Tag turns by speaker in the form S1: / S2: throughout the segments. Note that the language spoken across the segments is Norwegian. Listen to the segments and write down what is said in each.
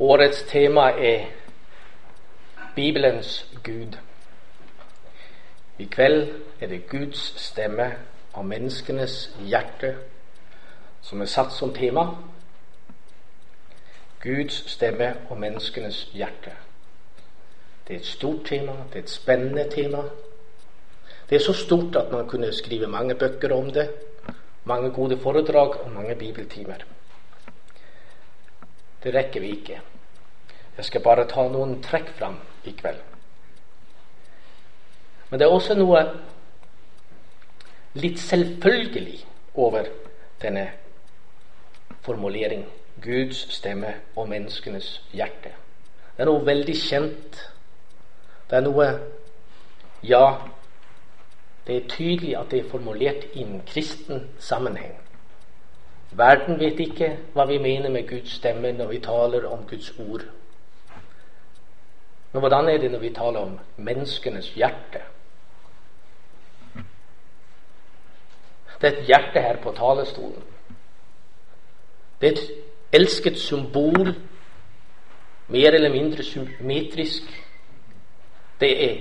S1: Årets tema er Bibelens Gud. I kveld er det Guds stemme og menneskenes hjerte som er satt som tema. Guds stemme og menneskenes hjerte. Det er et stort tema, det er et spennende tema. Det er så stort at man kunne skrive mange bøker om det, mange gode foredrag og mange bibeltimer. Det rekker vi ikke. Jeg skal bare ta noen trekk fram i kveld. Men det er også noe litt selvfølgelig over denne formulering. Guds stemme og menneskenes hjerte. Det er noe veldig kjent. Det er noe Ja, det er tydelig at det er formulert i en kristen sammenheng. Verden vet ikke hva vi mener med Guds stemme når vi taler om Guds ord. Men hvordan er det når vi taler om menneskenes hjerte? Det er et hjerte her på talerstolen. Det er et elsket symbol, mer eller mindre symmetrisk. Det er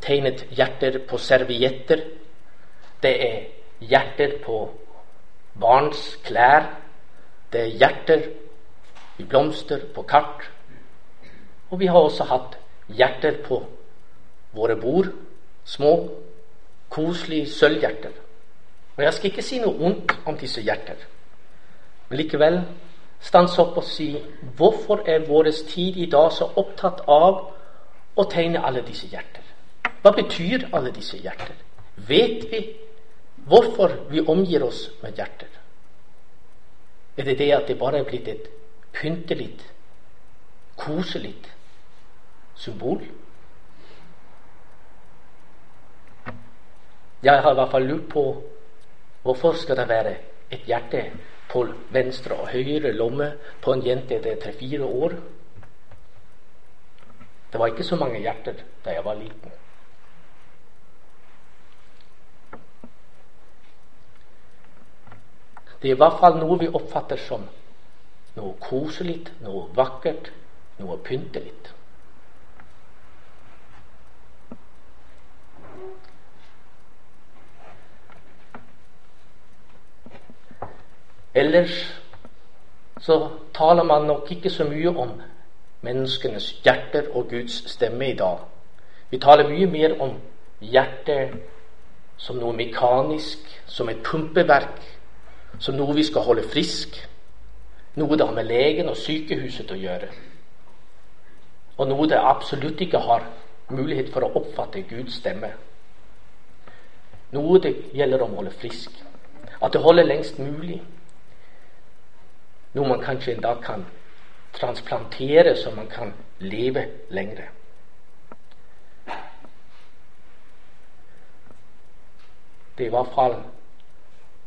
S1: tegnet hjerter på servietter. Det er hjerter på barns klær. Det er hjerter i blomster på kart. Og vi har også hatt hjerter på våre bord. Små, koselige sølvhjerter. Og jeg skal ikke si noe ondt om disse hjerter. Men likevel stanse opp og si hvorfor er vår tid i dag så opptatt av å tegne alle disse hjerter? Hva betyr alle disse hjerter? Vet vi hvorfor vi omgir oss med hjerter? Er det det at det bare er blitt et pyntelig, koselig symbol? Jeg har i hvert fall lurt på hvorfor skal det være et hjerte på venstre og høyre lomme på en jente det er tre-fire år. Det var ikke så mange hjerter da jeg var liten. Det er i hvert fall noe vi oppfatter som noe koselig, noe vakkert, noe pyntelig. Ellers så taler man nok ikke så mye om menneskenes hjerter og Guds stemme i dag. Vi taler mye mer om hjertet som noe mekanisk, som et pumpeverk, som noe vi skal holde frisk, noe det har med legen og sykehuset å gjøre, og noe det absolutt ikke har mulighet for å oppfatte Guds stemme. Noe det gjelder om å holde frisk. At det holder lengst mulig. Noe man kanskje en dag kan transplantere, så man kan leve lengre. Det er i hvert fall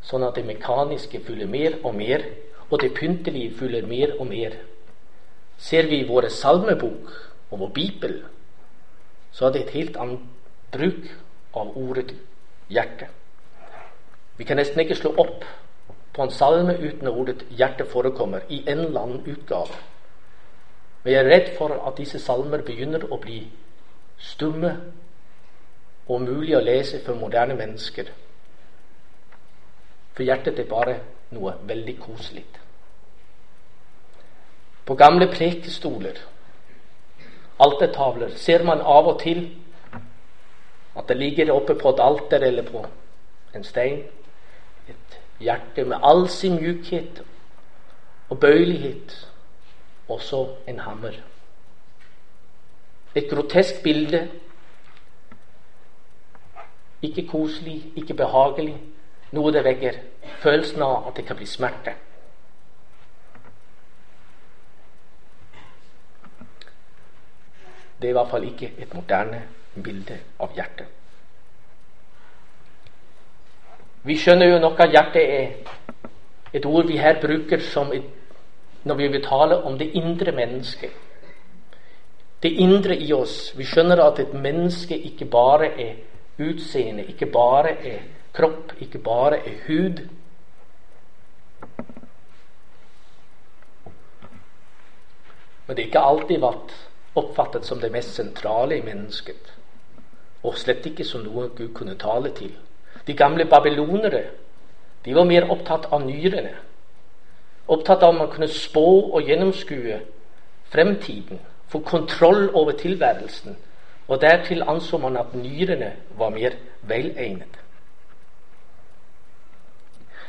S1: sånn at det mekaniske fyller mer og mer, og det pyntelige fyller mer og mer. Ser vi i våre salmebok og vår bibel, så er det et helt annet bruk av ordet hjerte. Vi kan nesten ikke slå opp på en salme uten ordet 'hjerte' forekommer i en eller annen utgave. Men jeg er redd for at disse salmer begynner å bli stumme og umulig å lese for moderne mennesker. For hjertet er bare noe veldig koselig. På gamle prekestoler, altertavler, ser man av og til at det ligger oppe på et alter eller på en stein hjertet med all sin mjukhet og bøyelighet, også en hammer. Et grotesk bilde. Ikke koselig, ikke behagelig. Noe det vekker følelsen av at det kan bli smerte. Det er i hvert fall ikke et moderne bilde av hjertet. Vi skjønner jo nok at hjertet er et ord vi her bruker et, når vi vil tale om det indre mennesket. Det indre i oss. Vi skjønner at et menneske ikke bare er utseende, ikke bare er kropp, ikke bare er hud. Men det har ikke alltid vært oppfattet som det mest sentrale i mennesket. Og slett ikke som noe Gud kunne tale til. De gamle babylonere de var mer opptatt av nyrene. Opptatt av om man kunne spå og gjennomskue fremtiden. Få kontroll over tilværelsen. Og dertil anså man at nyrene var mer velegnet.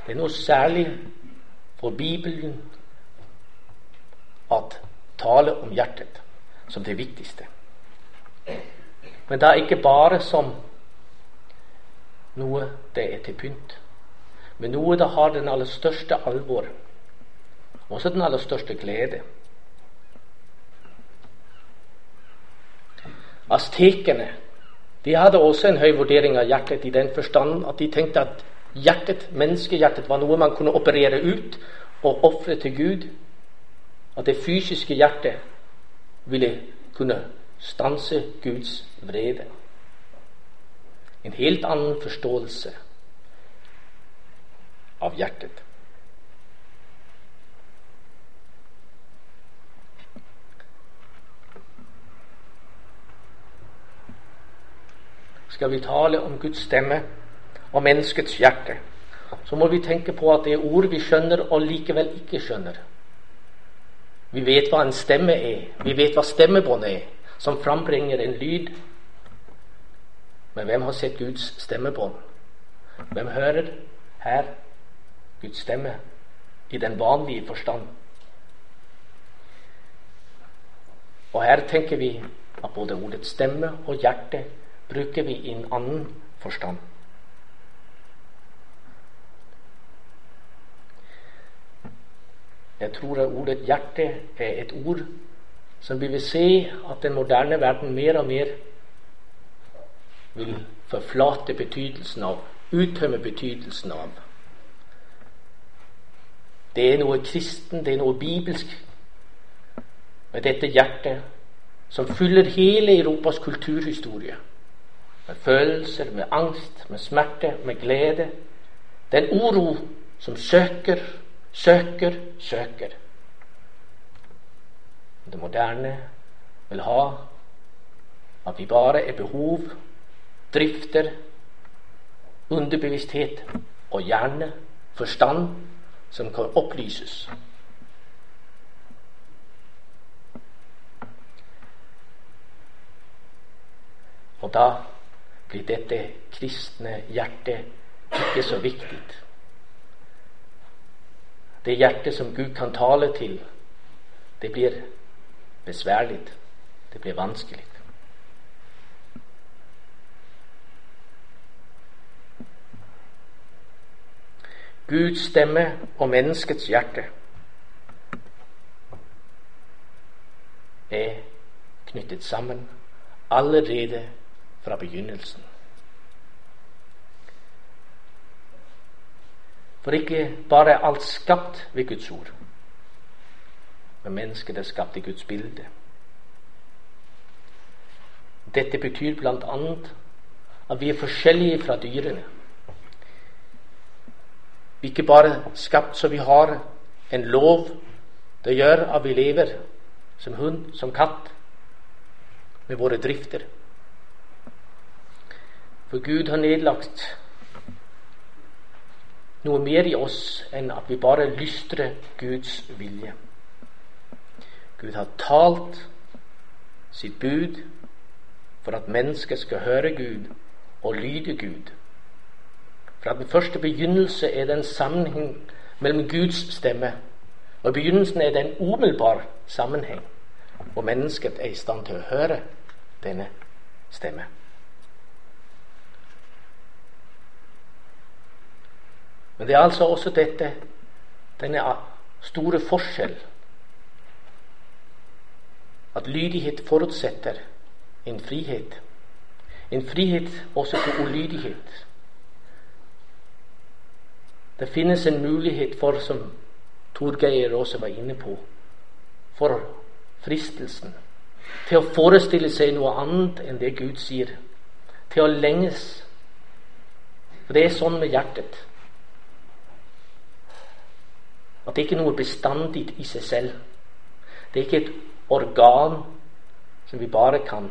S1: Det er noe særlig for Bibelen at tale om hjertet som det viktigste. Men da ikke bare som noe det er til pynt, men noe det har den aller største alvor, også den aller største glede. Aztekerne de hadde også en høy vurdering av hjertet i den forstand at de tenkte at hjertet, menneskehjertet var noe man kunne operere ut og ofre til Gud. At det fysiske hjertet ville kunne stanse Guds vrede. En helt annen forståelse av hjertet. skal vi tale om Guds stemme og menneskets hjerte, så må vi tenke på at det er ord vi skjønner og likevel ikke skjønner. Vi vet hva en stemme er. Vi vet hva stemmebånd er, som frambringer en lyd. Men hvem har sett Guds stemmebånd? Hvem hører her Guds stemme i den vanlige forstand? Og her tenker vi at både ordet stemme og hjerte bruker vi i en annen forstand. Jeg tror at ordet hjerte er et ord som vi vil se at den moderne verden mer og mer vil forflate betydelsen av, uttømme betydelsen av. Det er noe kristen, det er noe bibelsk med dette hjertet som fyller hele Europas kulturhistorie med følelser, med angst, med smerte, med glede. Den uro som søker, søker, søker. Det moderne vil ha at vi bare er behov, drifter, underbevissthet og hjerne, forstand, som kan opplyses. Og da blir dette kristne hjertet ikke så viktig. Det hjertet som Gud kan tale til, det blir besværlig. Det blir vanskelig. Guds stemme og menneskets hjerte er knyttet sammen allerede fra begynnelsen. For ikke bare er alt skapt ved Guds ord, men mennesket er skapt i Guds bilde. Dette betyr bl.a. at vi er forskjellige fra dyrene. Vi er ikke bare skapt så vi har en lov det gjør at vi lever som hund, som katt, med våre drifter. For Gud har nedlagt noe mer i oss enn at vi bare lystrer Guds vilje. Gud har talt sitt bud for at mennesket skal høre Gud og lyde Gud. Fra den første begynnelse er det en sammenheng mellom Guds stemme. Og i begynnelsen er det en umiddelbar sammenheng, hvor mennesket er i stand til å høre denne stemme. Men det er altså også dette, denne store forskjell. At lydighet forutsetter en frihet. En frihet også til ulydighet. Det finnes en mulighet for, som Torgeir også var inne på, for fristelsen til å forestille seg noe annet enn det Gud sier. Til å lenges. For det er sånn med hjertet. At det ikke er noe bestandig i seg selv. Det er ikke et organ som vi bare kan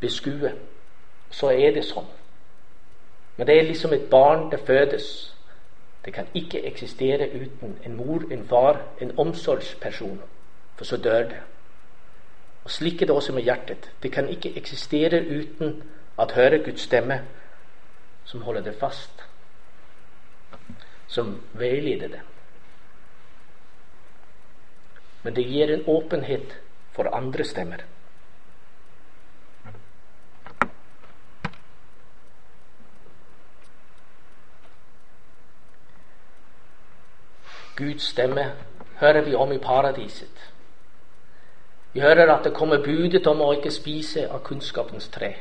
S1: beskue. Så er det sånn. Men det er liksom et barn det fødes. Det kan ikke eksistere uten en mor, en far, en omsorgsperson. For så dør det. Og Slik er det også med hjertet. Det kan ikke eksistere uten at høre Guds stemme, som holder det fast, som veileder det. Men det gir en åpenhet for andre stemmer. Guds stemme hører vi om i paradiset. Vi hører at det kommer budet om å ikke spise av kunnskapens tre.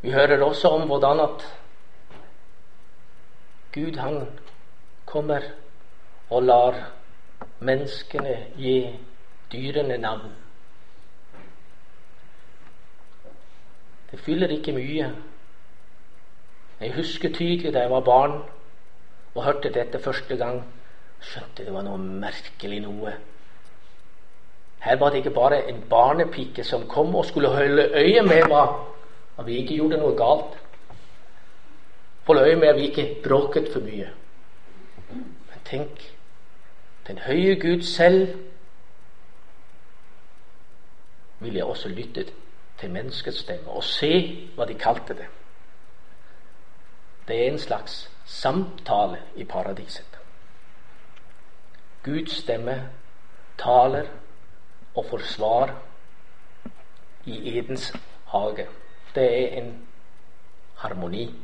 S1: Vi hører også om hvordan at Gud han kommer og lar menneskene gi dyrene navn. Det fyller ikke mye. Jeg husker tydelig da jeg var barn og hørte dette første gang. Skjønte det var noe merkelig noe. Her var det ikke bare en barnepike som kom og skulle holde øye med hva at vi ikke gjorde noe galt. Holde øye med at vi ikke bråket for mye. Men tenk, den høye Gud selv ville også lytte til menneskets stemme og se hva de kalte det. Det er en slags samtale i paradiset. Guds stemme taler og forsvar i Edens hage. Det er en harmoni.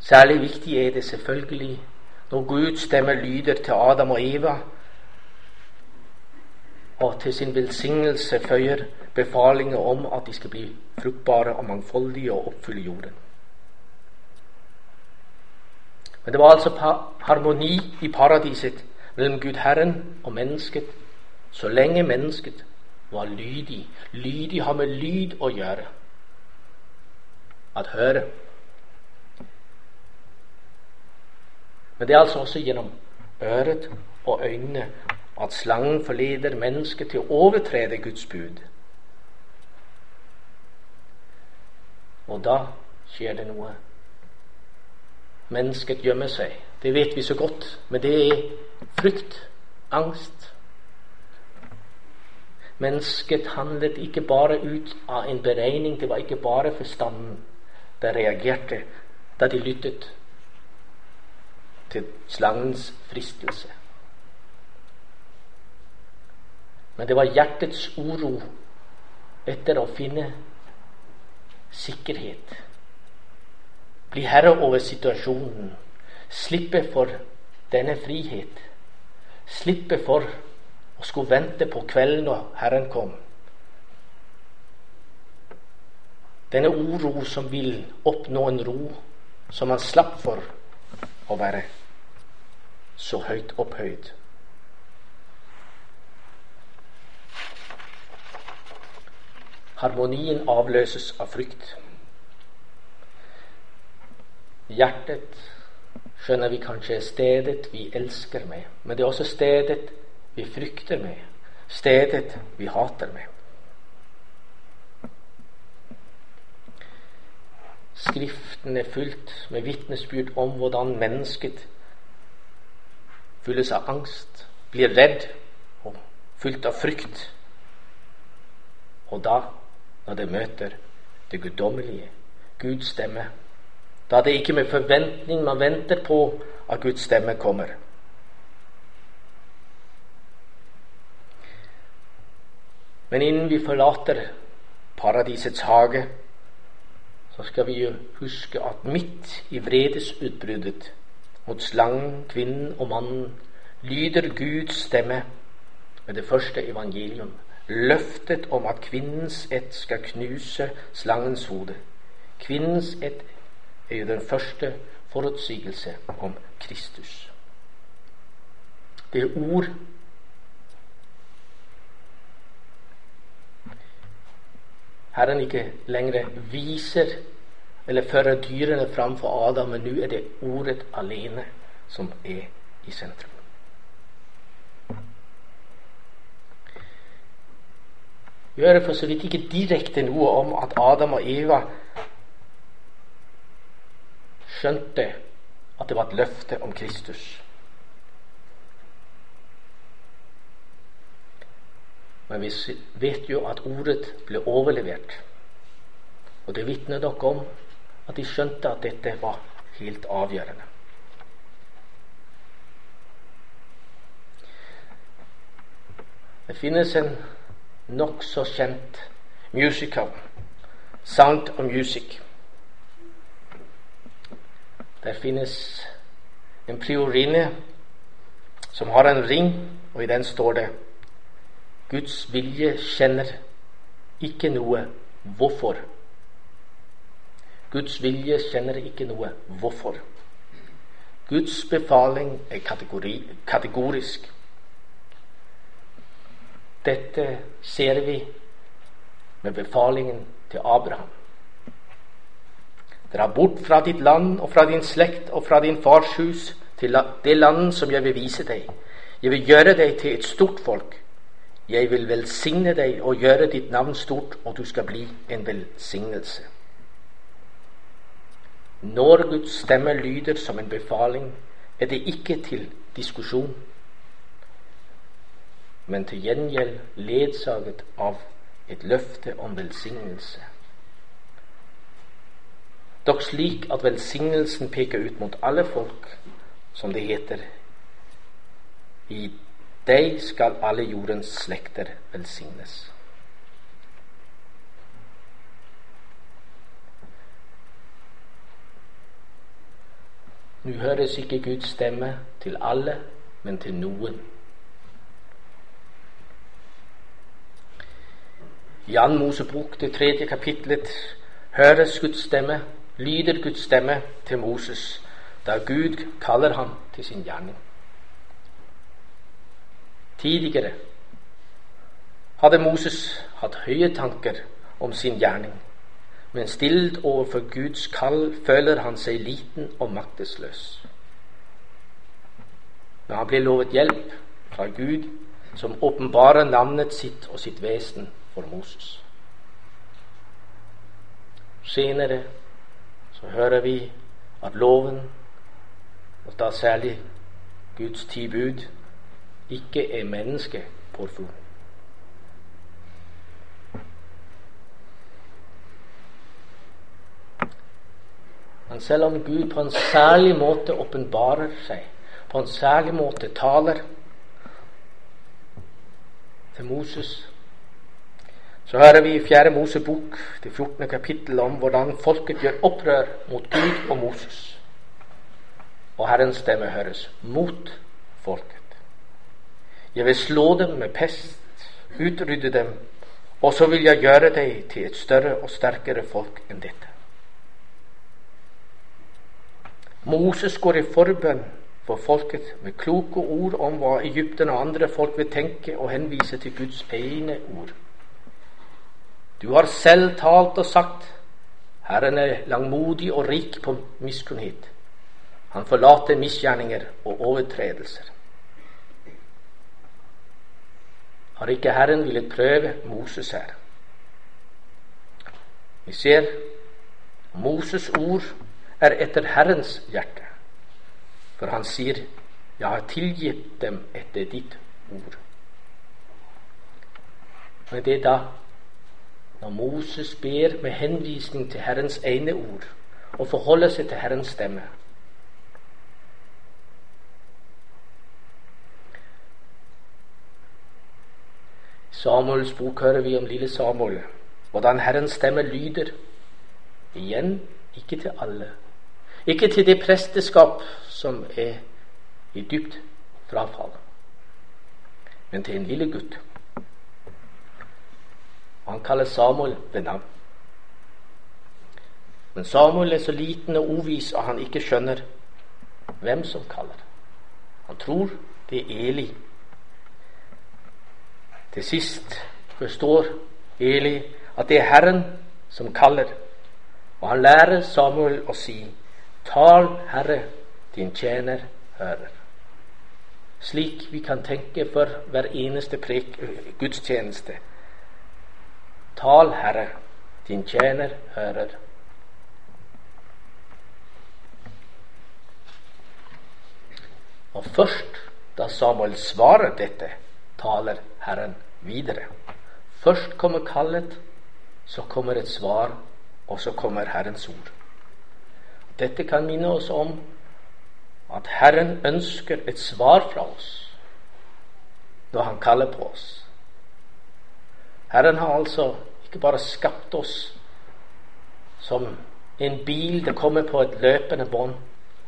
S1: Særlig viktig er det selvfølgelig når Guds stemme lyder til Adam og Eva, og til sin velsignelse føyer befalinger om at de skal bli fruktbare og mangfoldige og oppfylle jorden. Men det var altså harmoni i paradiset mellom Gud Herren og mennesket så lenge mennesket var lydig. Lydig har med lyd å gjøre. At høre. Men det er altså også gjennom øret og øynene at slangen forleder mennesket til å overtrede Guds bud. Og da skjer det noe. Mennesket gjemmer seg. Det vet vi så godt. Men det er frykt, angst. Mennesket handlet ikke bare ut av en beregning. Det var ikke bare forstanden der reagerte da de lyttet til slangens fristelse. Men det var hjertets uro etter å finne sikkerhet bli herre over situasjonen, slippe for denne frihet, slippe for å skulle vente på kvelden når Herren kom. Denne uro som vil oppnå en ro som han slapp for å være så høyt opphøyd. Harmonien avløses av frykt. Hjertet skjønner vi kanskje er stedet vi elsker med, men det er også stedet vi frykter med, stedet vi hater med. Skriften er fylt med vitnesbyrd om hvordan mennesket fylles av angst, blir redd og fylt av frykt. Og da, når det møter det guddommelige, Guds stemme, da det ikke med forventning man venter på at Guds stemme kommer. Men innen vi forlater paradisets hage, så skal vi jo huske at midt i vredesutbruddet mot slangen, kvinnen og mannen lyder Guds stemme med det første evangelium. Løftet om at kvinnens ett skal knuse slangens hode. Kvinnens ett er jo den første forutsigelse om Kristus. Det er ord Herren ikke lenger viser eller fører dyrene framfor Adam, men nå er det ordet alene som er i sentrum. Gjør det for så vidt ikke direkte noe om at Adam og Eva skjønte at det var et løfte om Kristus. Men vi vet jo at ordet ble overlevert. Og det vitner dere om at de skjønte at dette var helt avgjørende. Det finnes en nokså kjent musical, 'Sound of Music'. Der finnes en priorinne som har en ring, og i den står det Guds vilje kjenner ikke noe hvorfor. Guds vilje kjenner ikke noe hvorfor. Guds befaling er kategori, kategorisk. Dette ser vi med befalingen til Abraham. Dra bort fra ditt land og fra din slekt og fra din fars hus til det land som jeg vil vise deg. Jeg vil gjøre deg til et stort folk. Jeg vil velsigne deg og gjøre ditt navn stort, og du skal bli en velsignelse. Når Guds stemme lyder som en befaling, er det ikke til diskusjon, men til gjengjeld ledsaget av et løfte om velsignelse. Dog slik at velsignelsen peker ut mot alle folk, som det heter i deg skal alle jordens slekter velsignes. Nå høres ikke Guds stemme til alle, men til noen. I Jan Mosebok, det tredje kapitlet, høres Guds stemme, lyder Guds stemme til Moses da Gud kaller ham til sin gjerning. Tidligere hadde Moses hatt høye tanker om sin gjerning, men stilt overfor Guds kall føler han seg liten og maktesløs. Men han blir lovet hjelp fra Gud, som åpenbarer navnet sitt og sitt vesen for Moses. Senere så hører vi at loven, og da særlig Guds ti bud, ikke er menneskepåfunn. Men selv om Gud på en særlig måte åpenbarer seg, på en særlig måte taler til Moses, så hører vi i Fjerde Mosebok, det 14. kapittel, om hvordan folket gjør opprør mot Gud og Moses. Og Herrens stemme høres mot folket. Jeg vil slå dem med pest, utrydde dem, og så vil jeg gjøre deg til et større og sterkere folk enn dette. Moses går i forbønn for folket med kloke ord om hva Egypten og andre folk vil tenke, og henvise til Guds egne ord. Du har selv talt og sagt, Herren er langmodig og rik på miskunnhet. Han forlater misgjerninger og overtredelser. har ikke Herren villet prøve Moses her. Vi ser Moses ord er etter Herrens hjerte. For han sier, 'Jeg har tilgitt dem etter ditt ord'. Men det er da, når Moses ber med henvisning til Herrens egne ord, og forholder seg til Herrens stemme, I Samuels bok hører vi om lille Samuel, hvordan Herrens stemme lyder. Igjen ikke til alle. Ikke til det presteskap som er i dypt frafall, men til en lille gutt. Han kaller Samuel ved navn. Men Samuel er så liten og uvis at han ikke skjønner hvem som kaller. Han tror det er Eli til sist forstår Eli at det er Herren som kaller, Og han lærer Samuel å si, Tal, Herre, din tjener hører. Slik vi kan tenke for hver eneste prek, gudstjeneste. Tal, Herre, din tjener hører. Og først da Samuel svarer dette, taler Herren videre. Først kommer kallet, så kommer et svar, og så kommer Herrens ord. Dette kan minne oss om at Herren ønsker et svar fra oss når Han kaller på oss. Herren har altså ikke bare skapt oss som en bil det kommer på et løpende bånd,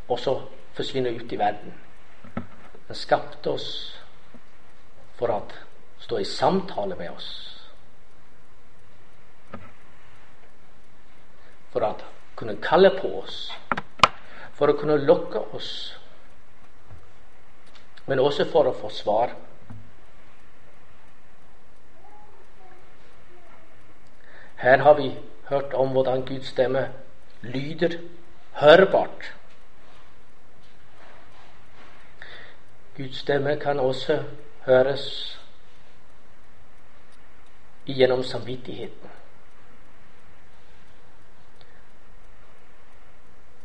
S1: og så forsvinner ut i verden. Han skapte oss for å stå i samtale med oss. For å kunne kalle på oss. For å kunne lokke oss. Men også for å få svar. Her har vi hørt om hvordan Guds stemme lyder hørbart. Guds stemme kan også høres gjennom samvittigheten.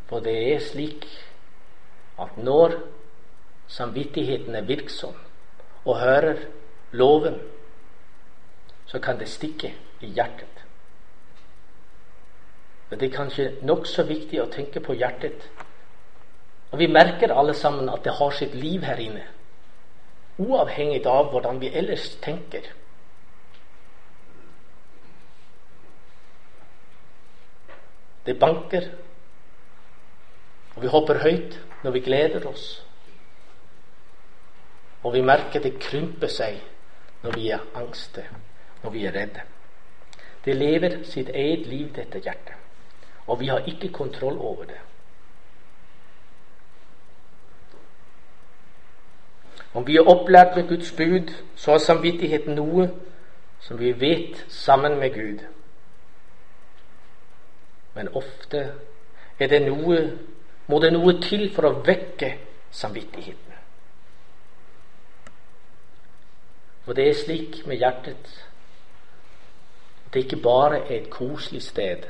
S1: For det er slik at når samvittigheten er virksom og hører loven, så kan det stikke i hjertet. Men det er kanskje nokså viktig å tenke på hjertet og vi merker alle sammen at det har sitt liv her inne. Uavhengig av hvordan vi ellers tenker. Det banker, og vi hopper høyt når vi gleder oss. Og vi merker det krymper seg når vi er angste, når vi er redde. Det lever sitt eget liv, dette hjertet. Og vi har ikke kontroll over det. Om vi er opplært med Guds bud, så er samvittigheten noe som vi vet sammen med Gud. Men ofte det noe, må det noe til for å vekke samvittigheten. For det er slik med hjertet at det ikke bare er et koselig sted,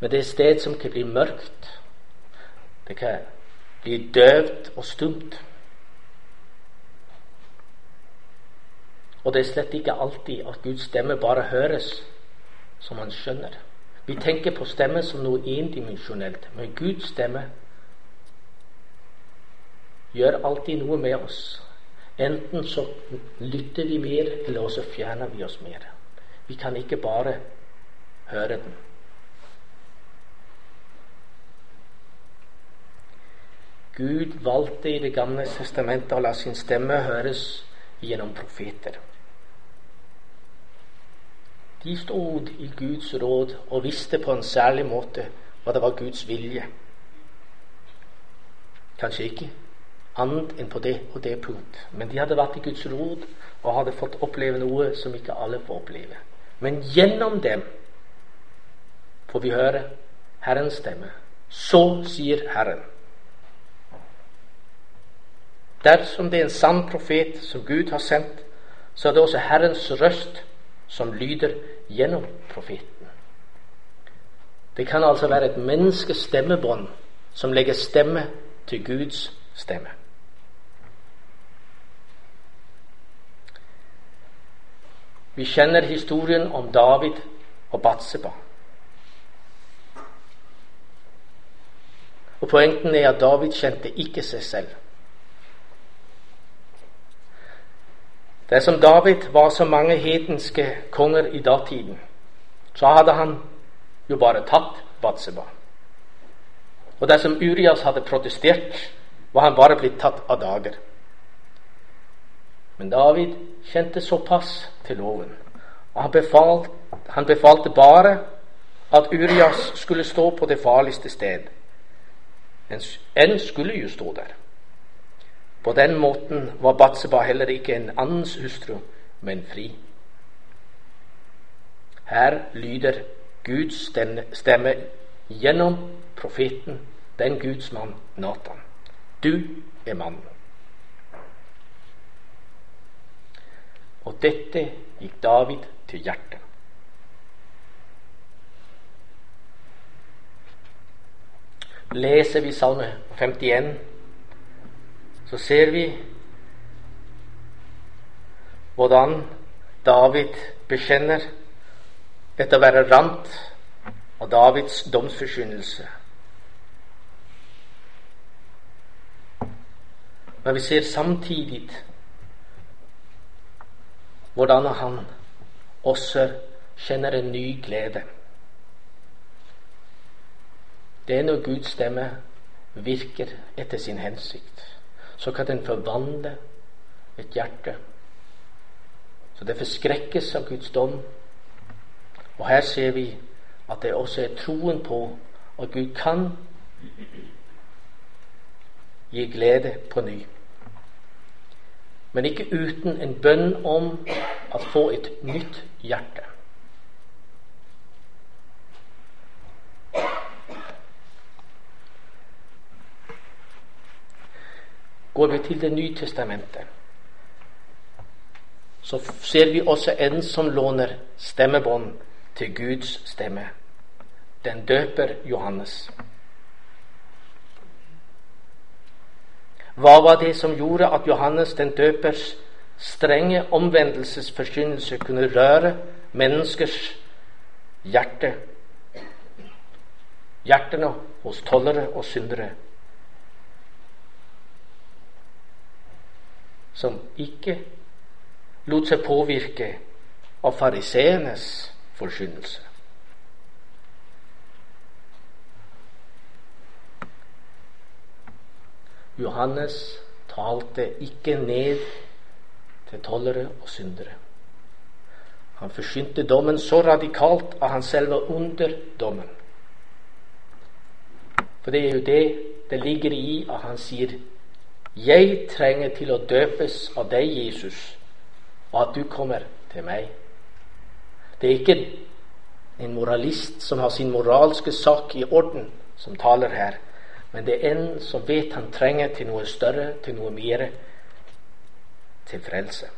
S1: men det er et sted som kan bli mørkt. Det kan bli døvt og stumt. Og det er slett ikke alltid at Guds stemme bare høres som han skjønner. Vi tenker på stemme som noe endimensjonelt, men Guds stemme gjør alltid noe med oss. Enten så lytter vi mer, eller så fjerner vi oss mer. Vi kan ikke bare høre den. Gud valgte i Det gamle testamentet å la sin stemme høres gjennom profeter. De stod i Guds råd og visste på en særlig måte hva det var Guds vilje. Kanskje ikke annet enn på det og det punkt. Men de hadde vært i Guds råd og hadde fått oppleve noe som ikke alle får oppleve. Men gjennom dem får vi høre Herrens stemme. Så sier Herren. Dersom det er en sann profet som Gud har sendt, så er det også Herrens røst som lyder gjennom profeten. Det kan altså være et menneskes stemmebånd som legger stemme til Guds stemme. Vi kjenner historien om David og Batseba. Og Poengten er at David kjente ikke seg selv. Dersom David var så mange hedenske konger i datiden, så hadde han jo bare tatt Batseba. Og dersom Urias hadde protestert, var han bare blitt tatt av dager. Men David kjente såpass til loven, og han, befalt, han befalte bare at Urias skulle stå på det farligste sted. En skulle jo stå der. På den måten var Batseba heller ikke en annens hustru, men fri. Her lyder Guds stemme gjennom profeten, den Guds mann Natan. Du er mannen. Og dette gikk David til hjertet. Leser vi Salme 51, så ser vi hvordan David bekjenner dette å være rant av Davids domsforkynnelse. Men vi ser samtidig hvordan han også kjenner en ny glede. Det er når Guds stemme virker etter sin hensikt. Så kan den forvandle et hjerte så det forskrekkes av Guds dom. Og her ser vi at det også er troen på at Gud kan gi glede på ny. Men ikke uten en bønn om å få et nytt hjerte. Går vi til Det nye testamentet, så ser vi også en som låner stemmebånd til Guds stemme. Den døper Johannes. Hva var det som gjorde at Johannes den døpers strenge omvendelsesforkynnelse kunne røre menneskers hjerte? Hjertene hos tollere og syndere. Som ikke lot seg påvirke av fariseernes forkynnelse. Johannes talte ikke ned til tollere og syndere. Han forsynte dommen så radikalt at han selv var under dommen. For det er jo det det ligger i at han sier 'Jeg trenger til å døpes av deg, Jesus', og at du kommer til meg. Det er ikke en moralist som har sin moralske sak i orden, som taler her, men det er en som vet han trenger til noe større, til noe mer, til frelse.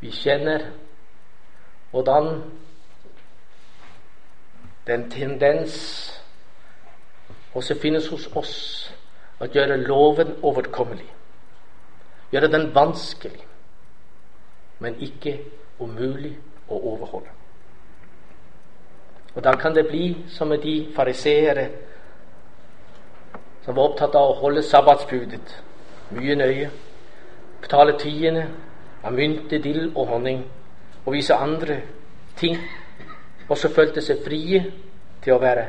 S1: Vi kjenner hvordan den tendens også finnes hos oss å gjøre loven overkommelig. Gjøre den vanskelig, men ikke umulig å overholde. Og Da kan det bli som med de fariseere som var opptatt av å holde sabbatsbudet mye nøye, betale tiende av mynte, dill og honning og vise andre ting, og så følte seg frie til å være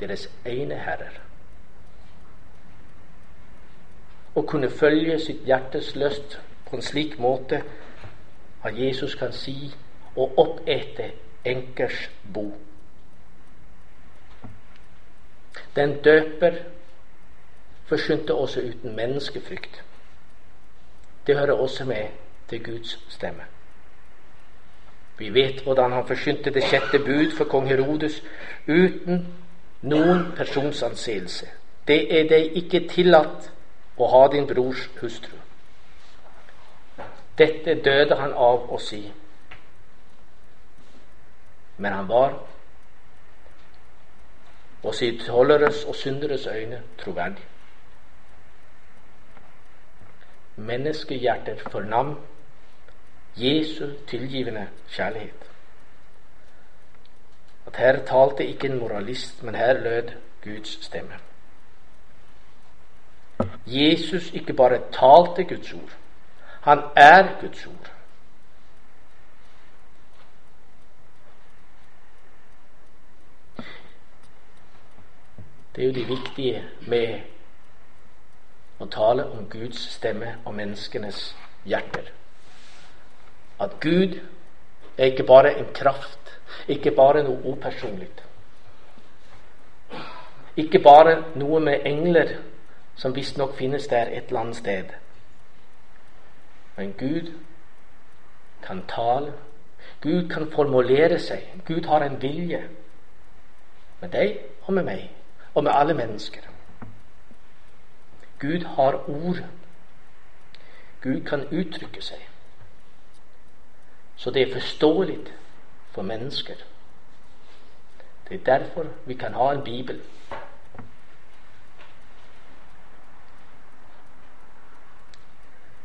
S1: deres ene herrer å kunne følge sitt hjertes lyst på en slik måte at Jesus kan si og oppete enkers bo. Den døper forsynte også uten menneskefrykt. Det hører også med til Guds stemme. Vi vet hvordan han forsynte det sjette bud for kong Herodes uten noen persons anseelse. Det er deg ikke tillatt å ha din brors hustru. Dette døde han av å si. Men han var også i tolleres og synderes øyne troverdig. Menneskehjertet fornam Jesu tilgivende kjærlighet. At her talte ikke en moralist, men her lød Guds stemme. Jesus ikke bare talte Guds ord, han er Guds ord. Det er jo det viktige med å tale om Guds stemme og menneskenes hjerter. At Gud er ikke bare en kraft, ikke bare noe upersonlig. Ikke bare noe med engler som visstnok finnes der et eller annet sted. Men Gud kan tale Gud kan formulere seg. Gud har en vilje. Med deg og med meg, og med alle mennesker. Gud har ord. Gud kan uttrykke seg. Så det er forståelig for mennesker. Det er derfor vi kan ha en bibel.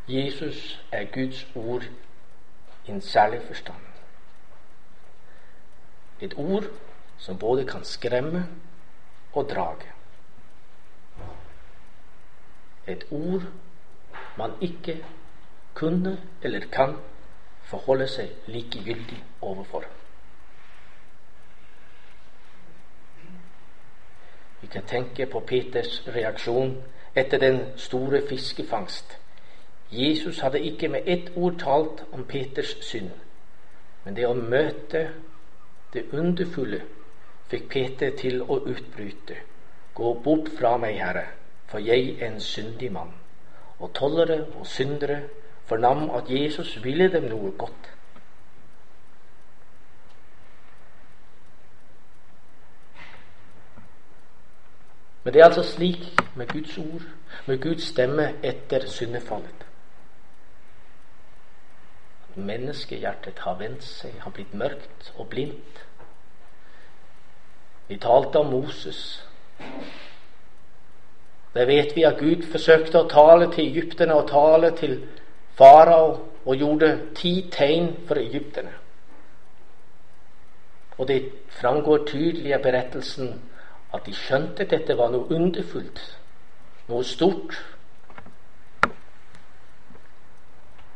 S1: Jesus er Guds ord i en særlig forstand. Et ord som både kan skremme og drage. Et ord man ikke kunne eller kan forholde seg likegyldig overfor. Vi kan tenke på Peters reaksjon etter den store fiskefangst. Jesus hadde ikke med ett ord talt om Peters synd, men det å møte det underfulle fikk Peter til å utbryte. Gå bort fra meg, Herre, for jeg er en syndig mann. Og tollere og syndere fornam at Jesus ville dem noe godt. Men det er altså slik med Guds ord, med Guds stemme etter syndefallet. At menneskehjertet har vendt seg, har blitt mørkt og blindt. Vi talte om Moses. Der vet vi at Gud forsøkte å tale til egypterne og tale til farao og gjorde ti tegn for egypterne. Og det framgår tydelig av berettelsen at de skjønte dette var noe underfullt, noe stort.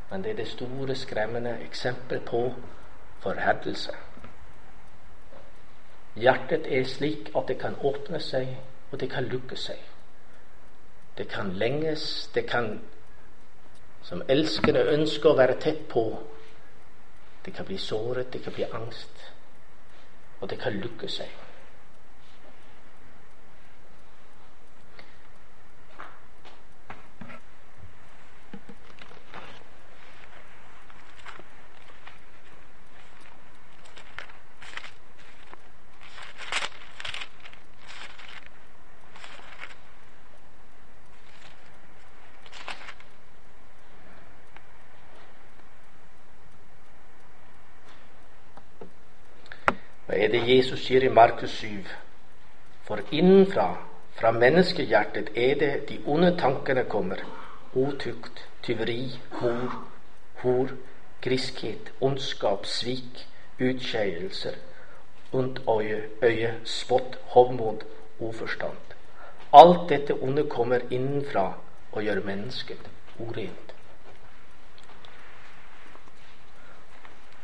S1: Men det er det store, skremmende eksempel på forherdelse. Hjertet er slik at det kan åpne seg, og det kan lukke seg. Det kan lenges, det kan som elskende ønsker å være tett på. Det kan bli såret, det kan bli angst, og det kan lukke seg. Er det Jesus sier i Markus 7. For innenfra, fra menneskehjertet, er det de onde tankene kommer. Otukt, tyveri, hor, hor, griskhet, ondskap, svik, utskeielser, ondt øye, øye, spott, hovmod, uforstand. Alt dette onde kommer innenfra og gjør mennesket urent.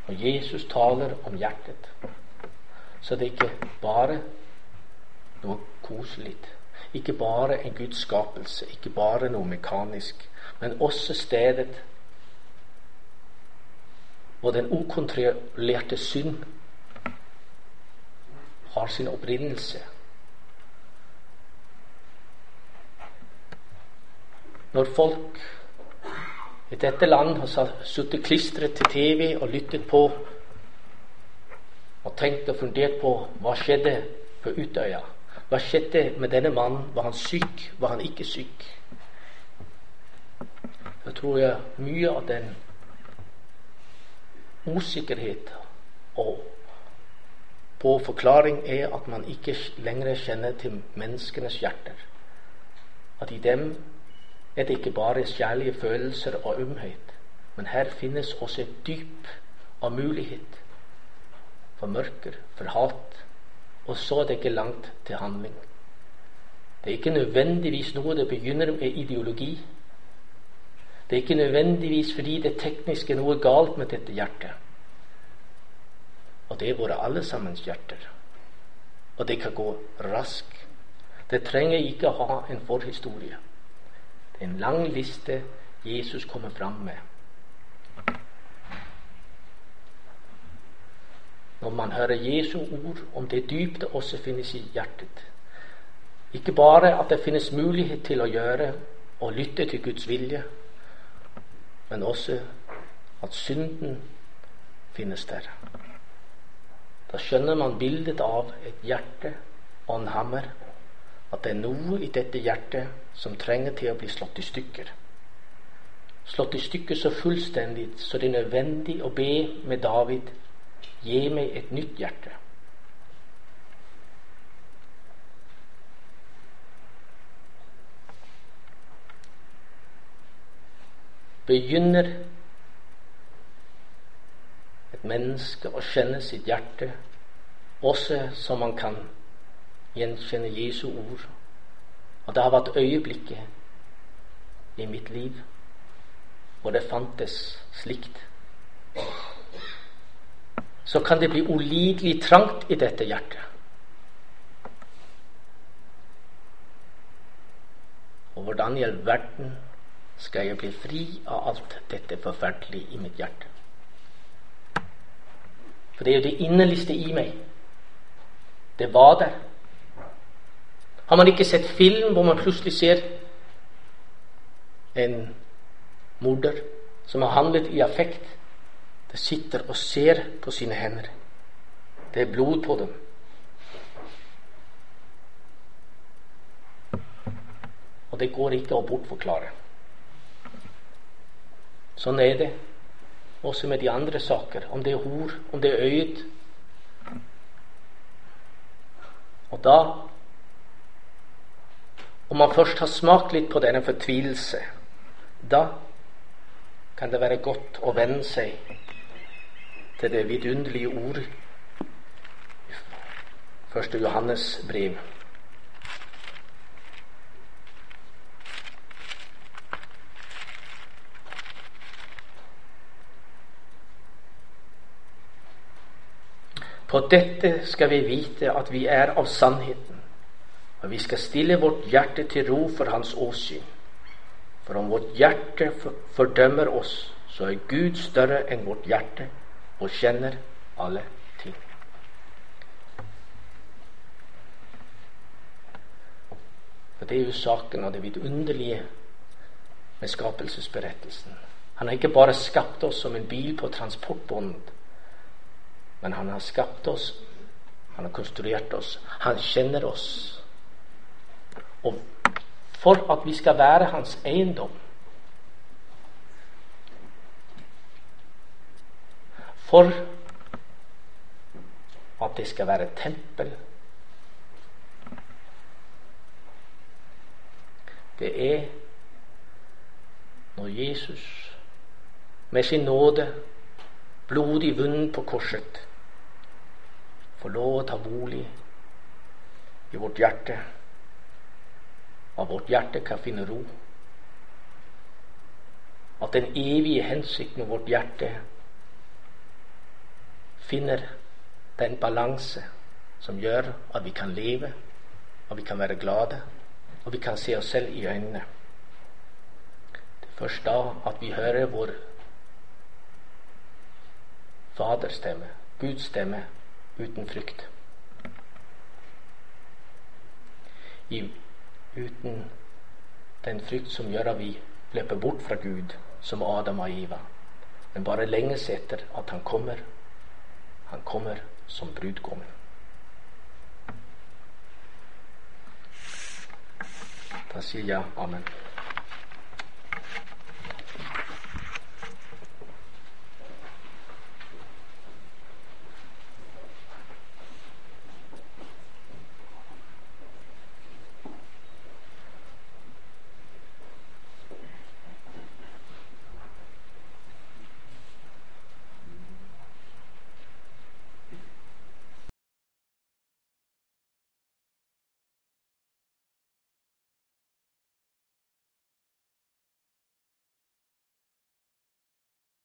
S1: Og Jesus taler om hjertet. Så det er ikke bare noe koselig. Ikke bare en Guds skapelse, ikke bare noe mekanisk, men også stedet hvor den ukontrollerte synd har sin opprinnelse. Når folk i dette land har sittet klistret til TV og lyttet på og tenkt og fundert på hva skjedde på Utøya. Hva skjedde med denne mannen? Var han syk? Var han ikke syk? Da tror jeg mye av den usikkerhet og på forklaring er at man ikke lenger kjenner til menneskenes hjerter. At i dem er det ikke bare kjærlige følelser og ømhet, men her finnes også et dyp av mulighet for mørker, for hat. Og så er det ikke langt til handling. Det er ikke nødvendigvis noe det begynner med ideologi. Det er ikke nødvendigvis fordi det teknisk er noe galt med dette hjertet. Og det er våre allesammens hjerter. Og det kan gå raskt. Det trenger ikke å ha en forhistorie. Det er en lang liste Jesus kommer fram med. Når man hører Jesu ord om det dyp det også finnes i hjertet. Ikke bare at det finnes mulighet til å gjøre og lytte til Guds vilje, men også at synden finnes der. Da skjønner man bildet av et hjerte og en hammer. At det er noe i dette hjertet som trenger til å bli slått i stykker. Slått i stykker så fullstendig så det er nødvendig å be med David gi meg et nytt hjerte. Begynner et menneske å kjenne sitt hjerte også som man kan gjenkjenne Jesu ord. Og det har vært øyeblikket i mitt liv hvor det fantes slikt. Så kan det bli ulidelig trangt i dette hjertet. Og hvordan i all verden skal jeg bli fri av alt dette forferdelige i mitt hjerte? For det er jo det innerligste i meg. Det var der. Har man ikke sett film hvor man plutselig ser en morder som har handlet i affekt? Sitter og ser på sine hender. Det er blod på dem. Og det går ikke å bortforklare. Sånn er det også med de andre saker. Om det er hor, om det er øyet. Og da Om man først har smakt litt på denne fortvilelse, da kan det være godt å venne seg til det vidunderlige ord første Johannes brev. På dette skal vi vite at vi er av sannheten, og vi skal stille vårt hjerte til ro for Hans åsyn. For om vårt hjerte fordømmer oss, så er Gud større enn vårt hjerte og kjenner alle ting. For Det er jo saken av det vidunderlige med skapelsesberettelsen. Han har ikke bare skapt oss som en bil på transportbånd, men han har skapt oss. Han har konstruert oss. Han kjenner oss. Og for at vi skal være hans eiendom For at det skal være tempel Det er når Jesus med sin nåde, blodig vunnet på korset, får lov å ta bolig i vårt hjerte, og vårt hjerte kan finne ro. At den evige hensikt med vårt hjerte finner den balanse som gjør at vi kan leve, og vi kan være glade, og vi kan se oss selv i øynene. Det er først da at vi hører vår Faderstemme, Guds stemme, uten frykt. I, uten den frykt som gjør at vi løper bort fra Gud, som Adam og Eva, men bare lenges etter at han kommer. Han kommer som brudgommen. Da sier jeg amen.